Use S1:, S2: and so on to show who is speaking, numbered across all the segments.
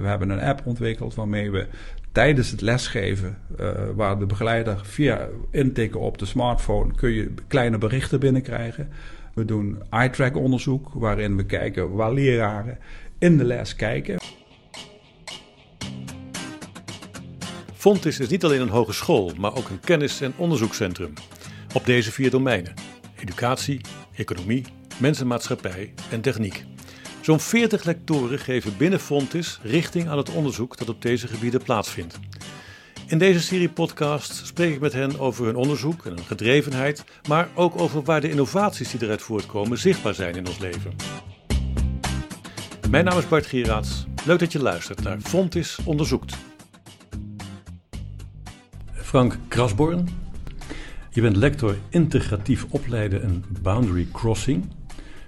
S1: We hebben een app ontwikkeld waarmee we tijdens het lesgeven, uh, waar de begeleider via intikken op de smartphone kun je kleine berichten binnenkrijgen. We doen eye-track onderzoek waarin we kijken waar leraren in de les kijken.
S2: Fontis is niet alleen een hogeschool, maar ook een kennis- en onderzoekscentrum. Op deze vier domeinen: educatie, economie, mensenmaatschappij en techniek. Zo'n 40 lectoren geven binnen Fontis richting aan het onderzoek dat op deze gebieden plaatsvindt. In deze serie podcast spreek ik met hen over hun onderzoek en hun gedrevenheid, maar ook over waar de innovaties die eruit voortkomen zichtbaar zijn in ons leven. Mijn naam is Bart Gieraats. Leuk dat je luistert naar Fontis Onderzoekt. Frank Krasborn, je bent lector integratief opleiden en boundary crossing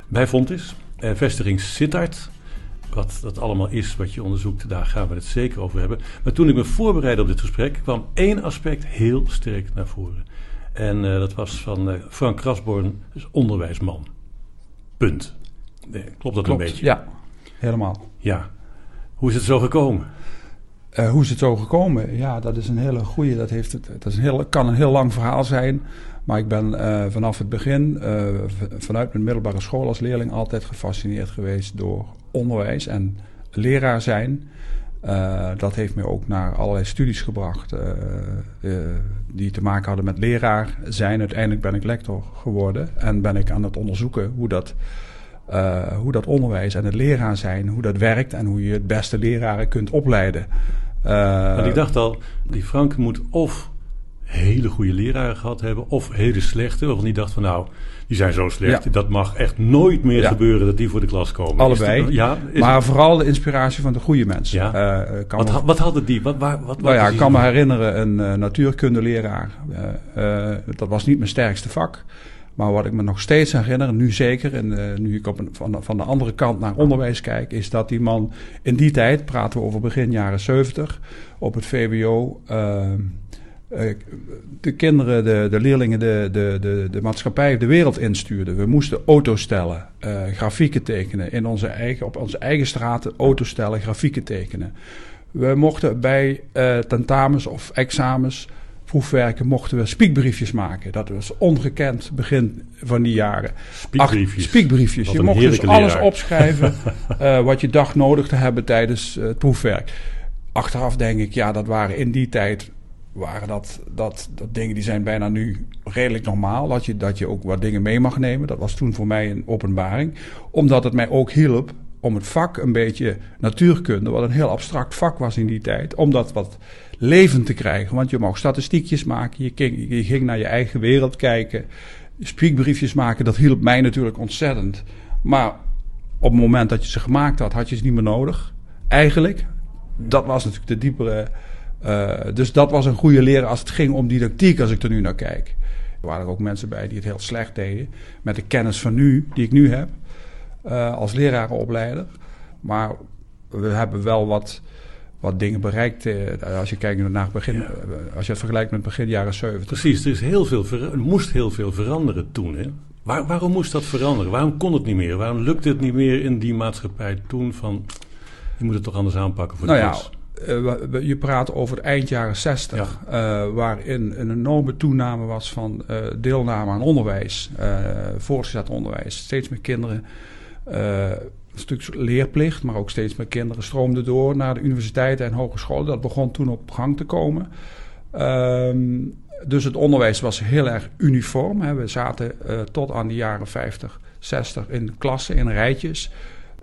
S2: bij Fontis. Uh, vestiging Sittard. Wat dat allemaal is wat je onderzoekt, daar gaan we het zeker over hebben. Maar toen ik me voorbereidde op dit gesprek, kwam één aspect heel sterk naar voren. En uh, dat was van uh, Frank Krasborn, dus onderwijsman. Punt. Nee, klopt dat
S1: Klopt,
S2: een beetje?
S1: Ja, helemaal.
S2: Ja. Hoe is het zo gekomen?
S1: Uh, hoe is het zo gekomen? Ja, dat is een hele goede. Dat, heeft het, dat is een heel, kan een heel lang verhaal zijn. Maar ik ben uh, vanaf het begin, uh, vanuit mijn middelbare school als leerling, altijd gefascineerd geweest door onderwijs en leraar zijn. dat heeft me ook naar allerlei studies gebracht die te maken hadden met leraar zijn. Uiteindelijk ben ik lector geworden en ben ik aan het onderzoeken hoe dat. Hoe dat onderwijs en het leraar zijn, hoe dat werkt en hoe je het beste leraren kunt opleiden.
S2: Uh, Want ik dacht al, die Frank moet of hele goede leraren gehad hebben, of hele slechte, waarvan die dacht van nou, die zijn zo slecht, ja. dat mag echt nooit meer ja. gebeuren dat die voor de klas komen.
S1: Allebei,
S2: dat, ja,
S1: maar het... vooral de inspiratie van de goede mensen.
S2: Ja. Uh, kan wat, me... wat hadden die? Wat, waar, wat,
S1: nou ja, ik kan me herinneren, een uh, natuurkundeleraar, dat was niet mijn sterkste vak. Maar wat ik me nog steeds herinner, nu zeker, en uh, nu ik op een, van, de, van de andere kant naar onderwijs kijk, is dat die man in die tijd, praten we over begin jaren 70, op het VWO. Uh, uh, de kinderen, de, de leerlingen, de, de, de, de maatschappij de wereld instuurde. We moesten auto's stellen, grafieken tekenen. In onze eigen, op onze eigen straten auto's stellen, grafieken tekenen. We mochten bij tentamens of examens proefwerken mochten we spiekbriefjes maken. Dat was ongekend begin van die jaren.
S2: Spiekbriefjes.
S1: Ach, spiekbriefjes. Je mocht dus alles leraar. opschrijven uh, wat je dacht nodig te hebben tijdens uh, het proefwerk. Achteraf denk ik, ja, dat waren in die tijd waren dat, dat, dat dingen die zijn bijna nu redelijk normaal. Dat je, dat je ook wat dingen mee mag nemen. Dat was toen voor mij een openbaring. Omdat het mij ook hielp om het vak een beetje natuurkunde, wat een heel abstract vak was in die tijd, om dat wat levend te krijgen. Want je mocht statistiekjes maken, je ging, naar je eigen wereld kijken, spiekbriefjes maken, dat hielp mij natuurlijk ontzettend. Maar op het moment dat je ze gemaakt had, had je ze niet meer nodig. Eigenlijk, dat was natuurlijk de diepere. Uh, dus dat was een goede leraar als het ging om didactiek, als ik er nu naar kijk. Er waren er ook mensen bij die het heel slecht deden, met de kennis van nu, die ik nu heb, uh, als lerarenopleider. Maar we hebben wel wat wat dingen bereikt. Uh, als je kijkt naar het begin, ja. uh, als je het vergelijkt met begin jaren 70.
S2: Precies, er, is heel veel er moest heel veel veranderen toen. Hè? Waar, waarom moest dat veranderen? Waarom kon het niet meer? Waarom lukte het niet meer in die maatschappij toen van... je moet het toch anders aanpakken voor
S1: nou
S2: de
S1: ja, uh, je praat over het eind jaren 60, ja. waarin een enorme toename was van deelname aan onderwijs, voortgezet onderwijs. Steeds meer kinderen een stuk leerplicht, maar ook steeds meer kinderen stroomden door naar de universiteiten en hogescholen. Dat begon toen op gang te komen. Um, dus het onderwijs was heel erg uniform. Hè. We zaten uh, tot aan de jaren 50, 60 in klassen, in rijtjes.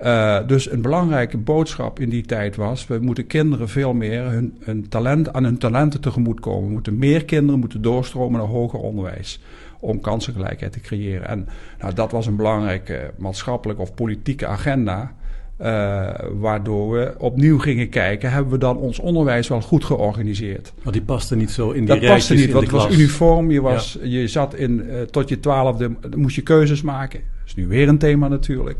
S1: Uh, dus een belangrijke boodschap in die tijd was: we moeten kinderen veel meer hun, hun talent, aan hun talenten tegemoet komen. We moeten meer kinderen moeten doorstromen naar hoger onderwijs om kansengelijkheid te creëren. En nou, dat was een belangrijke maatschappelijke of politieke agenda. Uh, waardoor we opnieuw gingen kijken, hebben we dan ons onderwijs wel goed georganiseerd?
S2: Maar die paste niet zo in die
S1: Dat paste niet, want het was uniform. Je, was, ja. je zat in, uh, tot je twaalfde, moest je keuzes maken. Dat is nu weer een thema natuurlijk.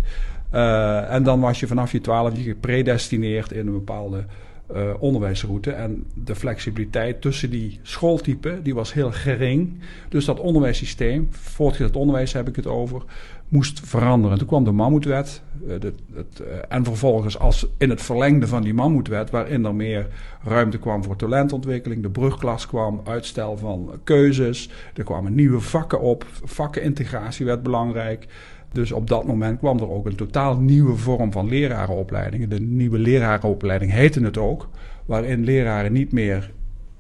S1: Uh, en dan was je vanaf je twaalfde gepredestineerd in een bepaalde uh, onderwijsroute. En de flexibiliteit tussen die schooltypen die was heel gering. Dus dat onderwijssysteem, voortgezet onderwijs heb ik het over, moest veranderen. Toen kwam de Mammoetwet. Uh, het, uh, en vervolgens als in het verlengde van die Mammoetwet, waarin er meer ruimte kwam voor talentontwikkeling. De brugklas kwam, uitstel van keuzes. Er kwamen nieuwe vakken op. Vakkenintegratie werd belangrijk. Dus op dat moment kwam er ook een totaal nieuwe vorm van lerarenopleidingen. De nieuwe lerarenopleiding heette het ook. Waarin leraren niet meer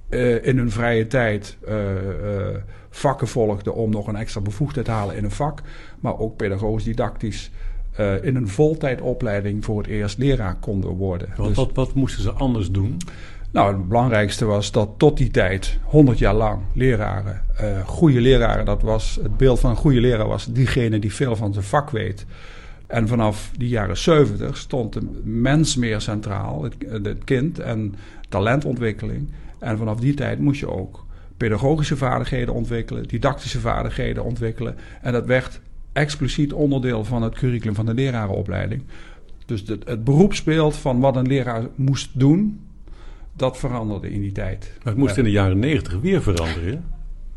S1: uh, in hun vrije tijd uh, uh, vakken volgden om nog een extra bevoegdheid te halen in een vak. Maar ook pedagogisch didactisch in een voltijdopleiding voor het eerst leraar konden worden.
S2: Dus, wat, wat moesten ze anders doen?
S1: Nou, het belangrijkste was dat tot die tijd, 100 jaar lang, leraren, uh, goede leraren, dat was het beeld van een goede leraar was diegene die veel van zijn vak weet. En vanaf die jaren 70 stond de mens meer centraal, het, het kind en talentontwikkeling. En vanaf die tijd moest je ook pedagogische vaardigheden ontwikkelen, didactische vaardigheden ontwikkelen. En dat werd expliciet onderdeel van het curriculum van de lerarenopleiding. Dus het, het beroepsbeeld van wat een leraar moest doen, dat veranderde in die tijd.
S2: Maar het moest in de jaren negentig weer veranderen.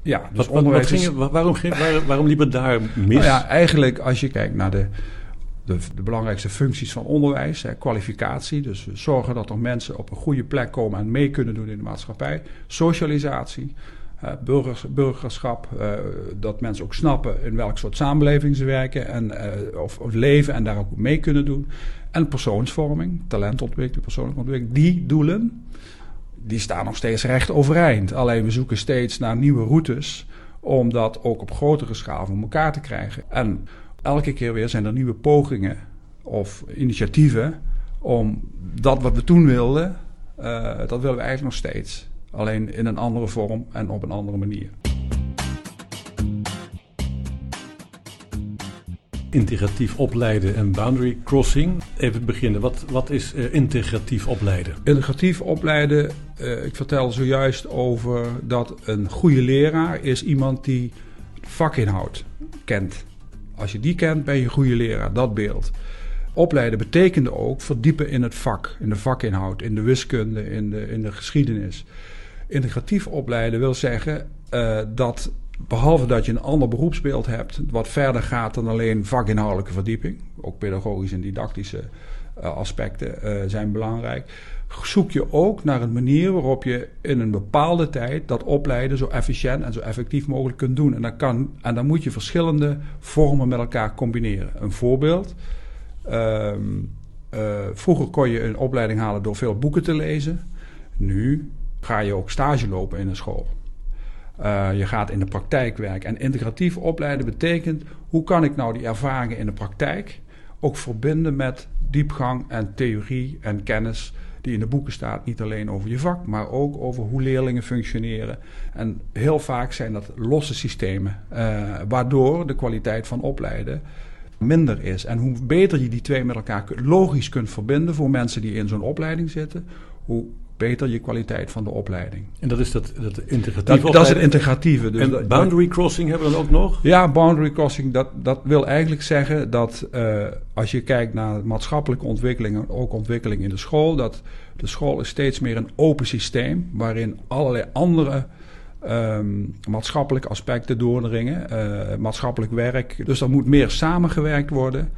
S1: Ja,
S2: dus wat, onderwijs wat ging, waarom, ging, waar, waarom liep het daar mis? Nou
S1: ja, eigenlijk als je kijkt naar de, de, de belangrijkste functies van onderwijs, hè, kwalificatie, dus zorgen dat er mensen op een goede plek komen en mee kunnen doen in de maatschappij, socialisatie, burgers, burgerschap, uh, dat mensen ook snappen in welk soort samenleving ze werken en, uh, of, of, leven en daar ook mee kunnen doen. En persoonsvorming, talentontwikkeling, persoonlijke ontwikkeling, die doelen die staan nog steeds recht overeind. Alleen we zoeken steeds naar nieuwe routes om dat ook op grotere schaal voor elkaar te krijgen. En elke keer weer zijn er nieuwe pogingen of initiatieven om dat wat we toen wilden, dat willen we eigenlijk nog steeds. Alleen in een andere vorm en op een andere manier.
S2: integratief opleiden en boundary crossing. Even beginnen, wat, wat is uh, integratief opleiden?
S1: Integratief opleiden, uh, ik vertel zojuist over dat een goede leraar is iemand die vakinhoud kent. Als je die kent, ben je een goede leraar, dat beeld. Opleiden betekende ook verdiepen in het vak, in de vakinhoud, in de wiskunde, in de, in de geschiedenis. Integratief opleiden wil zeggen uh, dat behalve dat je een ander beroepsbeeld hebt, wat verder gaat dan alleen vakinhoudelijke verdieping, ook pedagogische en didactische uh, aspecten uh, zijn belangrijk, zoek je ook naar een manier waarop je in een bepaalde tijd dat opleiden zo efficiënt en zo effectief mogelijk kunt doen. En dan, kan, en dan moet je verschillende vormen met elkaar combineren. Een voorbeeld. Uh, vroeger kon je een opleiding halen door veel boeken te lezen. Nu ga je ook stage lopen in een school. Uh, je gaat in de praktijk werken. En integratief opleiden betekent hoe kan ik nou die ervaringen in de praktijk ook verbinden met diepgang en theorie en kennis die in de boeken staat. Niet alleen over je vak, maar ook over hoe leerlingen functioneren. En heel vaak zijn dat losse systemen, uh, waardoor de kwaliteit van opleiden minder is. En hoe beter je die twee met elkaar logisch kunt verbinden voor mensen die in zo'n opleiding zitten, hoe beter je kwaliteit van de opleiding.
S2: En dat is dat, dat integratieve
S1: dat, dat is het integratieve.
S2: Dus en boundary crossing hebben we dan ook nog?
S1: Ja, boundary crossing, dat, dat wil eigenlijk zeggen dat uh, als je kijkt naar maatschappelijke ontwikkelingen, ook ontwikkeling in de school, dat de school is steeds meer een open systeem waarin allerlei andere um, maatschappelijke aspecten doordringen, uh, maatschappelijk werk. Dus er moet meer samengewerkt worden.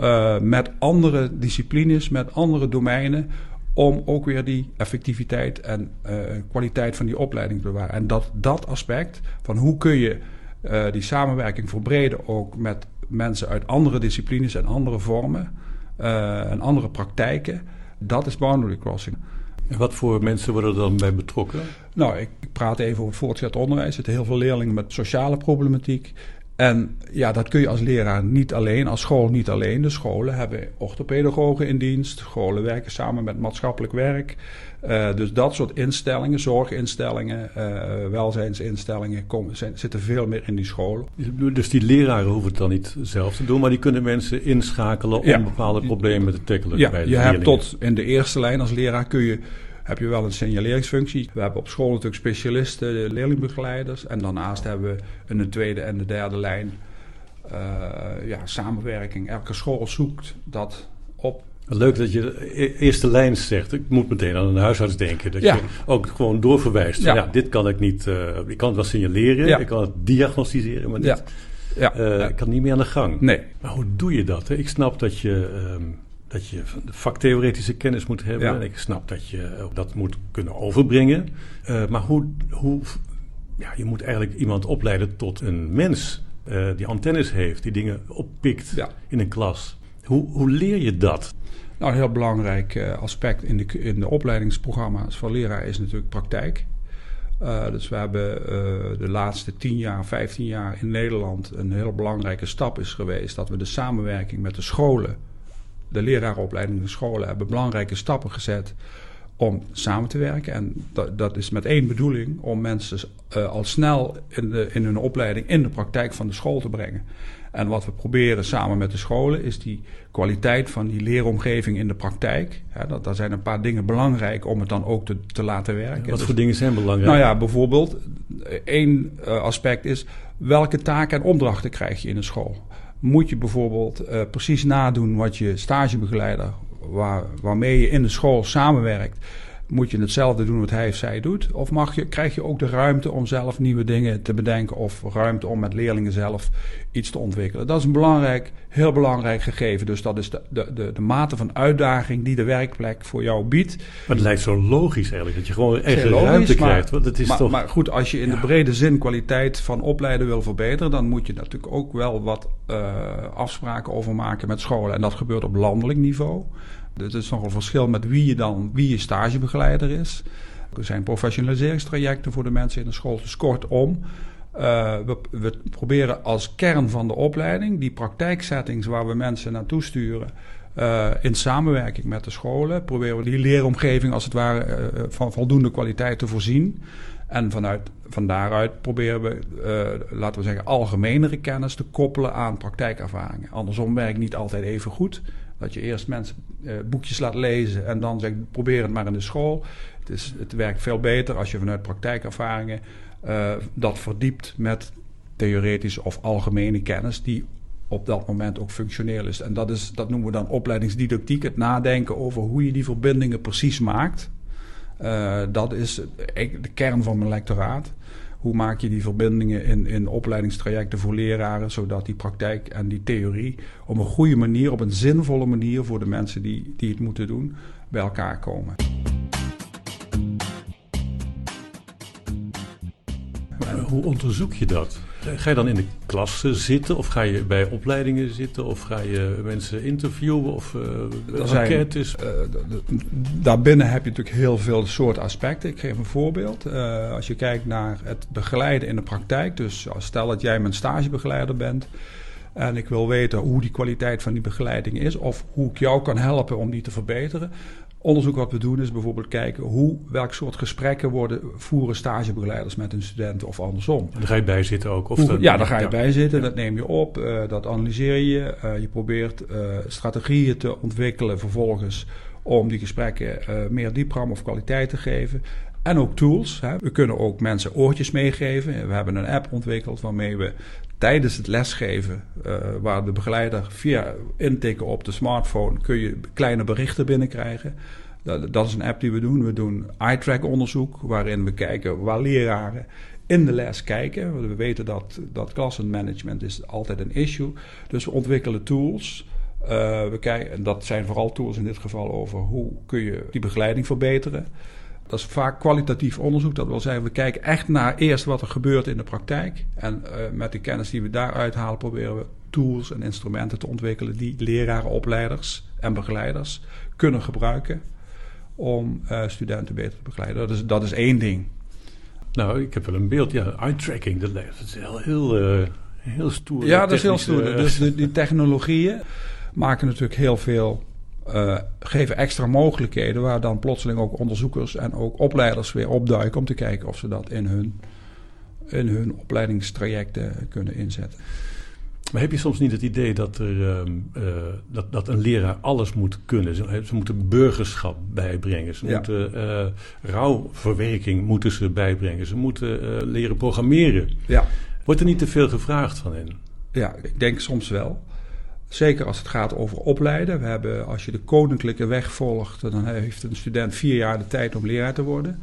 S1: Uh, met andere disciplines, met andere domeinen, om ook weer die effectiviteit en uh, kwaliteit van die opleiding te bewaren. En dat, dat aspect van hoe kun je uh, die samenwerking verbreden ook met mensen uit andere disciplines en andere vormen uh, en andere praktijken, dat is boundary crossing.
S2: En wat voor mensen worden er dan bij betrokken?
S1: Nou, ik praat even over het voortgezet onderwijs. Er zitten heel veel leerlingen met sociale problematiek. En ja, dat kun je als leraar niet alleen, als school niet alleen. De scholen hebben orthopedagogen in dienst. Scholen werken samen met maatschappelijk werk. Uh, dus dat soort instellingen, zorginstellingen, uh, welzijnsinstellingen, komen, zijn, zitten veel meer in die scholen.
S2: Dus die leraren hoeven het dan niet zelf te doen, maar die kunnen mensen inschakelen om ja. bepaalde problemen te tackelen.
S1: Ja,
S2: bij de
S1: je hebt tot in de eerste lijn als leraar kun je heb je wel een signaleringsfunctie. We hebben op school natuurlijk specialisten, leerlingbegeleiders. En daarnaast hebben we in de tweede en de derde lijn uh, ja, samenwerking. Elke school zoekt dat op
S2: Leuk dat je e-, eerste lijn zegt. Ik moet meteen aan een huisarts denken. Dat je ook gewoon doorverwijst. Ja. ja. dit kan ik niet. Uh, ik kan het wel signaleren. Ik kan het diagnosticeren, maar. Uh, ik kan niet meer aan de gang.
S1: Nee.
S2: Maar hoe doe je dat? Hè? Ik snap dat je, um, dat je vaktheoretische kennis moet hebben. Ik snap dat je dat moet kunnen overbrengen. Uh, maar hoe, hoe. Ja, je moet eigenlijk iemand opleiden tot een mens. die antennes heeft, die dingen oppikt in een klas. Hoe, hoe leer je dat?
S1: Nou, een heel belangrijk uh, aspect in de, in de opleidingsprogramma's van leraar is natuurlijk praktijk. Uh, dus we hebben uh, de laatste 10 jaar, 15 jaar in Nederland een heel belangrijke stap is geweest dat we de samenwerking met de scholen, de leraaropleiding in de scholen, hebben belangrijke stappen gezet om samen te werken. En dat, dat is met één bedoeling om mensen uh, al snel in, de, in hun opleiding in de praktijk van de school te brengen. En wat we proberen samen met de scholen is die kwaliteit van die leeromgeving in de praktijk. Ja, dat, daar zijn een paar dingen belangrijk om het dan ook te, te laten werken.
S2: Wat dus voor dingen zijn belangrijk?
S1: Nou ja, bijvoorbeeld één uh, aspect is welke taken en opdrachten krijg je in een school. Moet je bijvoorbeeld uh, precies nadoen wat je stagebegeleider, waar, waarmee je in de school samenwerkt, moet je hetzelfde doen wat hij of zij doet? Of mag je, krijg je ook de ruimte om zelf nieuwe dingen te bedenken of ruimte om met leerlingen zelf iets te ontwikkelen? Dat is een belangrijk, heel belangrijk gegeven. Dus dat is de, de, de, de mate van uitdaging die de werkplek voor jou biedt.
S2: Maar het lijkt zo logisch eigenlijk, dat je gewoon echt ruimte krijgt. Want het is
S1: maar,
S2: toch...
S1: maar goed, als je in de brede zin kwaliteit van opleiden wil verbeteren, dan moet je natuurlijk ook wel wat uh, afspraken over maken met scholen. En dat gebeurt op landelijk niveau. Dus is nog een verschil met wie je dan, wie je stagebegeleider is. Er zijn professionaliseringstrajecten voor de mensen in de school. Dus kortom, uh, we, we, proberen als kern van de opleiding die praktijksettings waar we mensen naartoe sturen. Uh, in samenwerking met de scholen proberen we die leeromgeving als het ware uh, van voldoende kwaliteit te voorzien. En vanuit, van daaruit proberen we, laten we zeggen, algemenere kennis te koppelen aan praktijkervaringen. Andersom werkt niet altijd even goed. Dat je eerst mensen uh, boekjes laat lezen en dan zegt probeer het maar in de school. Het, is, het werkt veel beter als je vanuit praktijkervaringen uh, dat verdiept met theoretische of algemene kennis die op dat moment ook functioneel is. En dat, is, dat noemen we dan opleidingsdidactiek, het nadenken over hoe je die verbindingen precies maakt. Uh, dat is de kern van mijn lectoraat. Hoe maak je die verbindingen in, in opleidingstrajecten voor leraren, zodat die praktijk en die theorie op een goede manier, op een zinvolle manier voor de mensen die, die het moeten doen, bij elkaar komen.
S2: Hoe onderzoek je dat? Ga je dan in de klas zitten of ga je bij opleidingen zitten of ga je mensen interviewen of uh, enquêtes? Uh,
S1: daarbinnen heb je natuurlijk heel veel soorten aspecten. Ik geef een voorbeeld. Uh, als je kijkt naar het begeleiden in de praktijk, dus stel dat jij mijn stagebegeleider bent en ik wil weten hoe die kwaliteit van die begeleiding is of hoe ik jou kan helpen om die te verbeteren, Onderzoek wat we doen is bijvoorbeeld kijken hoe, welk soort gesprekken worden, voeren stagebegeleiders met hun studenten of andersom.
S2: Daar ga je bij zitten ook? Of
S1: hoe, ja, daar ga je bij zitten, dat neem je op, uh, dat analyseer je. Uh, je probeert uh, strategieën te ontwikkelen vervolgens om die gesprekken meer diepgang of kwaliteit te geven. En ook tools. Hè. We kunnen ook mensen oortjes meegeven. We hebben een app ontwikkeld waarmee we tijdens het lesgeven, uh, waar de begeleider via intikken op de smartphone kun je kleine berichten binnenkrijgen. Dat, is een app die we doen. We doen eye-track onderzoek, waarin we kijken waar leraren in de les kijken. We weten dat, dat klassenmanagement is altijd een issue. Dus we ontwikkelen tools. Uh, we kijken, en dat zijn vooral tools in dit geval over hoe kun je die begeleiding verbeteren. Dat is vaak kwalitatief onderzoek. Dat wil zeggen, we kijken echt naar eerst wat er gebeurt in de praktijk. En uh, met de kennis die we daaruit halen, proberen we tools en instrumenten te ontwikkelen die leraren, opleiders en begeleiders kunnen gebruiken om uh, studenten beter te begeleiden. Dat is, dat is één ding.
S2: Nou, ik heb wel een beeld. Ja, eye-tracking, dat is heel, heel, uh, heel stoer.
S1: Ja, dat is heel stoer. Dus die technologieën maken natuurlijk heel veel uh, geven extra mogelijkheden waar dan plotseling ook onderzoekers en ook opleiders weer opduiken om te kijken of ze dat in hun, in hun opleidingstrajecten kunnen inzetten.
S2: Maar heb je soms niet het idee dat, er, uh, uh, dat, dat een leraar alles moet kunnen? Ze, ze moeten burgerschap bijbrengen. Ze ja. moeten rouwverwerking moeten ze bijbrengen. Ze moeten leren programmeren.
S1: Ja.
S2: Wordt er niet te veel gevraagd van hen?
S1: Ja, ik denk soms wel Zeker als het gaat over opleiden. We hebben, als je de koninklijke weg volgt, dan heeft een student vier jaar de tijd om leraar te worden.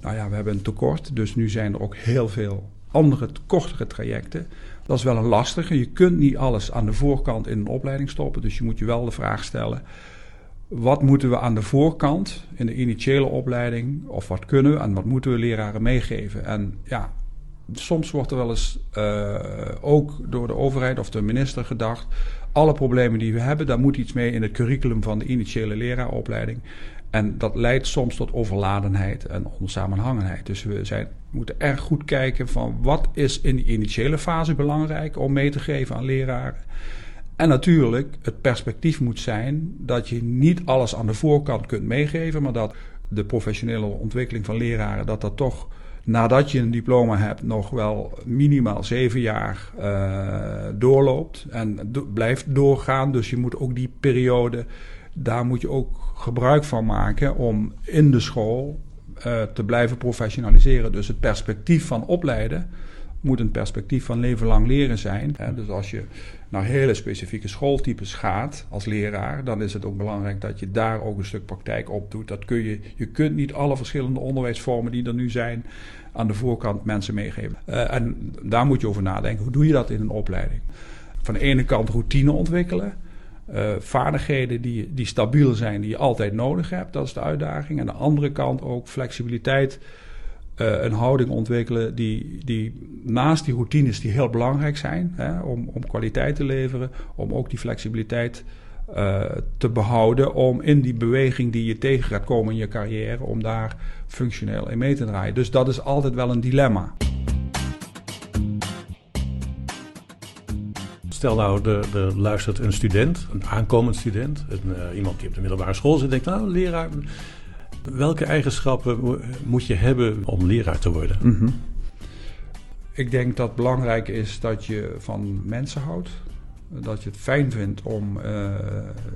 S1: Nou ja, we hebben een tekort, dus nu zijn er ook heel veel andere, kortere trajecten. Dat is wel een lastige. Je kunt niet alles aan de voorkant in een opleiding stoppen. Dus je moet je wel de vraag stellen: wat moeten we aan de voorkant in de initiële opleiding, of wat kunnen we en wat moeten we leraren meegeven? En ja, soms wordt er wel eens uh, ook door de overheid of de minister gedacht: alle problemen die we hebben, daar moet iets mee in het curriculum van de initiële leraaropleiding. En dat leidt soms tot overladenheid en onsamenhangenheid. Dus we zijn, moeten erg goed kijken van wat is in die initiële fase belangrijk om mee te geven aan leraren. En natuurlijk, het perspectief moet zijn dat je niet alles aan de voorkant kunt meegeven, maar dat de professionele ontwikkeling van leraren, dat dat toch nadat je een diploma hebt nog wel minimaal zeven jaar uh, doorloopt en blijft doorgaan. Dus je moet ook die periode, daar moet je ook gebruik van maken om in de school uh, te blijven professionaliseren. Dus het perspectief van opleiden moet een perspectief van leven lang leren zijn. Dus als je naar hele specifieke schooltypes gaat als leraar, dan is het ook belangrijk dat je daar ook een stuk praktijk op doet. Dat kun je, je kunt niet alle verschillende onderwijsvormen die er nu zijn aan de voorkant mensen meegeven. Uh, en daar moet je over nadenken. Hoe doe je dat in een opleiding? Van de ene kant routine ontwikkelen. Uh, vaardigheden die, die stabiel zijn, die je altijd nodig hebt, dat is de uitdaging. En aan de andere kant ook flexibiliteit een houding ontwikkelen die, die naast die routines die heel belangrijk zijn hè, om, om kwaliteit te leveren, om ook die flexibiliteit uh, te behouden om in die beweging die je tegen gaat komen in je carrière, om daar functioneel in mee te draaien. Dus dat is altijd wel een dilemma.
S2: Stel nou, er, luistert een student, een aankomend student, een, uh, iemand die op de middelbare school zit, denkt, nou, leraar, Welke eigenschappen moet je hebben om leraar te worden? Mm -hmm.
S1: Ik denk dat het belangrijk is dat je van mensen houdt. Dat je het fijn vindt om uh,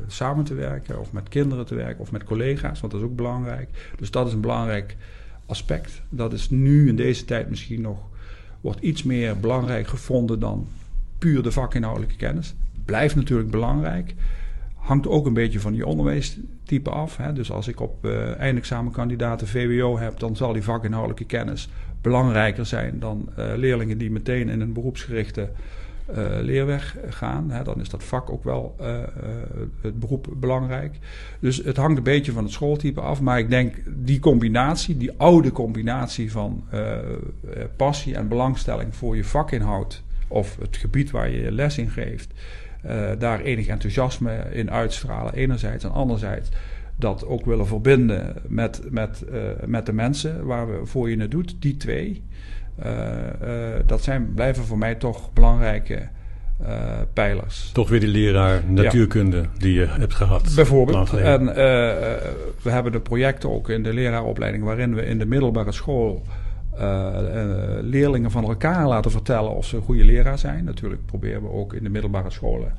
S1: samen te werken, of met kinderen te werken, of met collega's, want dat is ook belangrijk. Dus dat is een belangrijk aspect. Dat is nu in deze tijd misschien nog, wordt iets meer belangrijk gevonden dan puur de vakinhoudelijke kennis. Blijft natuurlijk belangrijk hangt ook een beetje van je onderwijstype af. Hè. Dus als ik op uh, eindexamenkandidaten VWO heb, dan zal die vakinhoudelijke kennis belangrijker zijn dan uh, leerlingen die meteen in een beroepsgerichte uh, leerweg gaan. Hè. Dan is dat vak ook wel het beroep belangrijk. Dus het hangt een beetje van het schooltype af. Maar ik denk die combinatie, die oude combinatie van passie en belangstelling voor je vakinhoud of het gebied waar je les in geeft daar enig enthousiasme in uitstralen, enerzijds. En anderzijds dat ook willen verbinden met, met, uh, met de mensen waar we voor je het doet. Die twee, uh, dat zijn, blijven voor mij toch belangrijke pijlers.
S2: Toch weer die leraar natuurkunde ja. die je hebt gehad.
S1: Bijvoorbeeld. En we hebben de projecten ook in de leraaropleiding waarin we in de middelbare school uh, leerlingen van elkaar laten vertellen of ze een goede leraar zijn. Natuurlijk proberen we ook in de middelbare scholen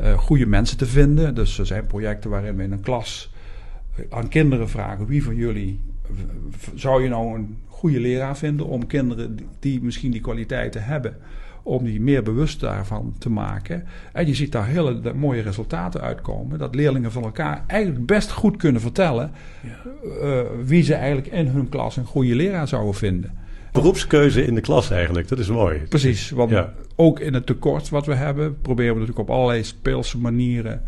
S1: uh, goede mensen te vinden. Dus er zijn projecten waarin we in een klas aan kinderen vragen: wie van jullie zou je nou een goede leraar vinden om kinderen die misschien die kwaliteiten hebben om die meer bewust daarvan te maken. En je ziet daar hele mooie resultaten uitkomen. Dat leerlingen van elkaar eigenlijk best goed kunnen vertellen ja. uh, wie ze eigenlijk in hun klas een goede leraar zouden vinden.
S2: Beroepskeuze in de klas eigenlijk, dat is mooi.
S1: Precies, want ja. ook in het tekort wat we hebben, proberen we natuurlijk op allerlei speelse manieren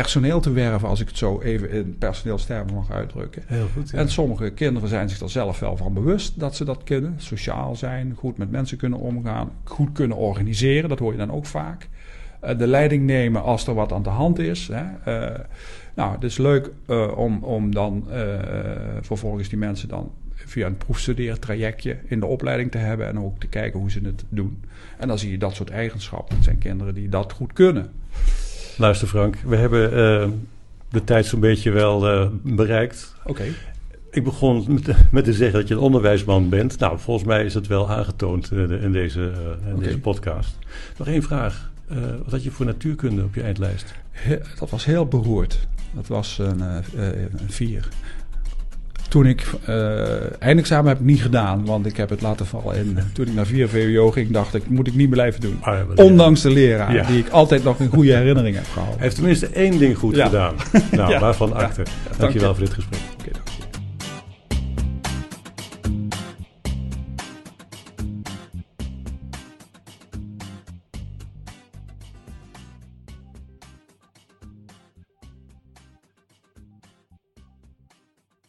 S1: personeel te werven, als ik het zo even in personeelstermen mag uitdrukken.
S2: Heel goed.
S1: Ja. En sommige kinderen zijn zich er zelf wel van bewust dat ze dat kunnen. Sociaal zijn, goed met mensen kunnen omgaan, goed kunnen organiseren, dat hoor je dan ook vaak. Uh, de leiding nemen als er wat aan de hand is. Hè. Uh, nou, het is leuk uh, om, om dan vervolgens die mensen dan via een proefstudeertrajectje in de opleiding te hebben en ook te kijken hoe ze het doen. En dan zie je dat soort eigenschappen. Het zijn kinderen die dat goed kunnen.
S2: Luister Frank, we hebben uh, de tijd zo'n beetje wel uh, bereikt.
S1: Oké. Okay.
S2: Ik begon met, met, te zeggen dat je een onderwijsman bent. Nou, volgens mij is dat wel aangetoond uh, in, deze, in okay. deze podcast. Nog één vraag. wat had je voor natuurkunde op je eindlijst?
S1: He, dat was heel beroerd. Dat was een, een vier. Toen ik uh, eindexamen heb ik niet gedaan, want ik heb het laten vallen. En toen ik naar 4 VWO ging, dacht ik, moet ik niet blijven doen. Ah, Ondanks de leraar, die ik altijd nog een goede herinnering heb gehouden.
S2: Hij heeft tenminste één ding goed gedaan. Nou, waarvan akte. Dankjewel voor dit gesprek.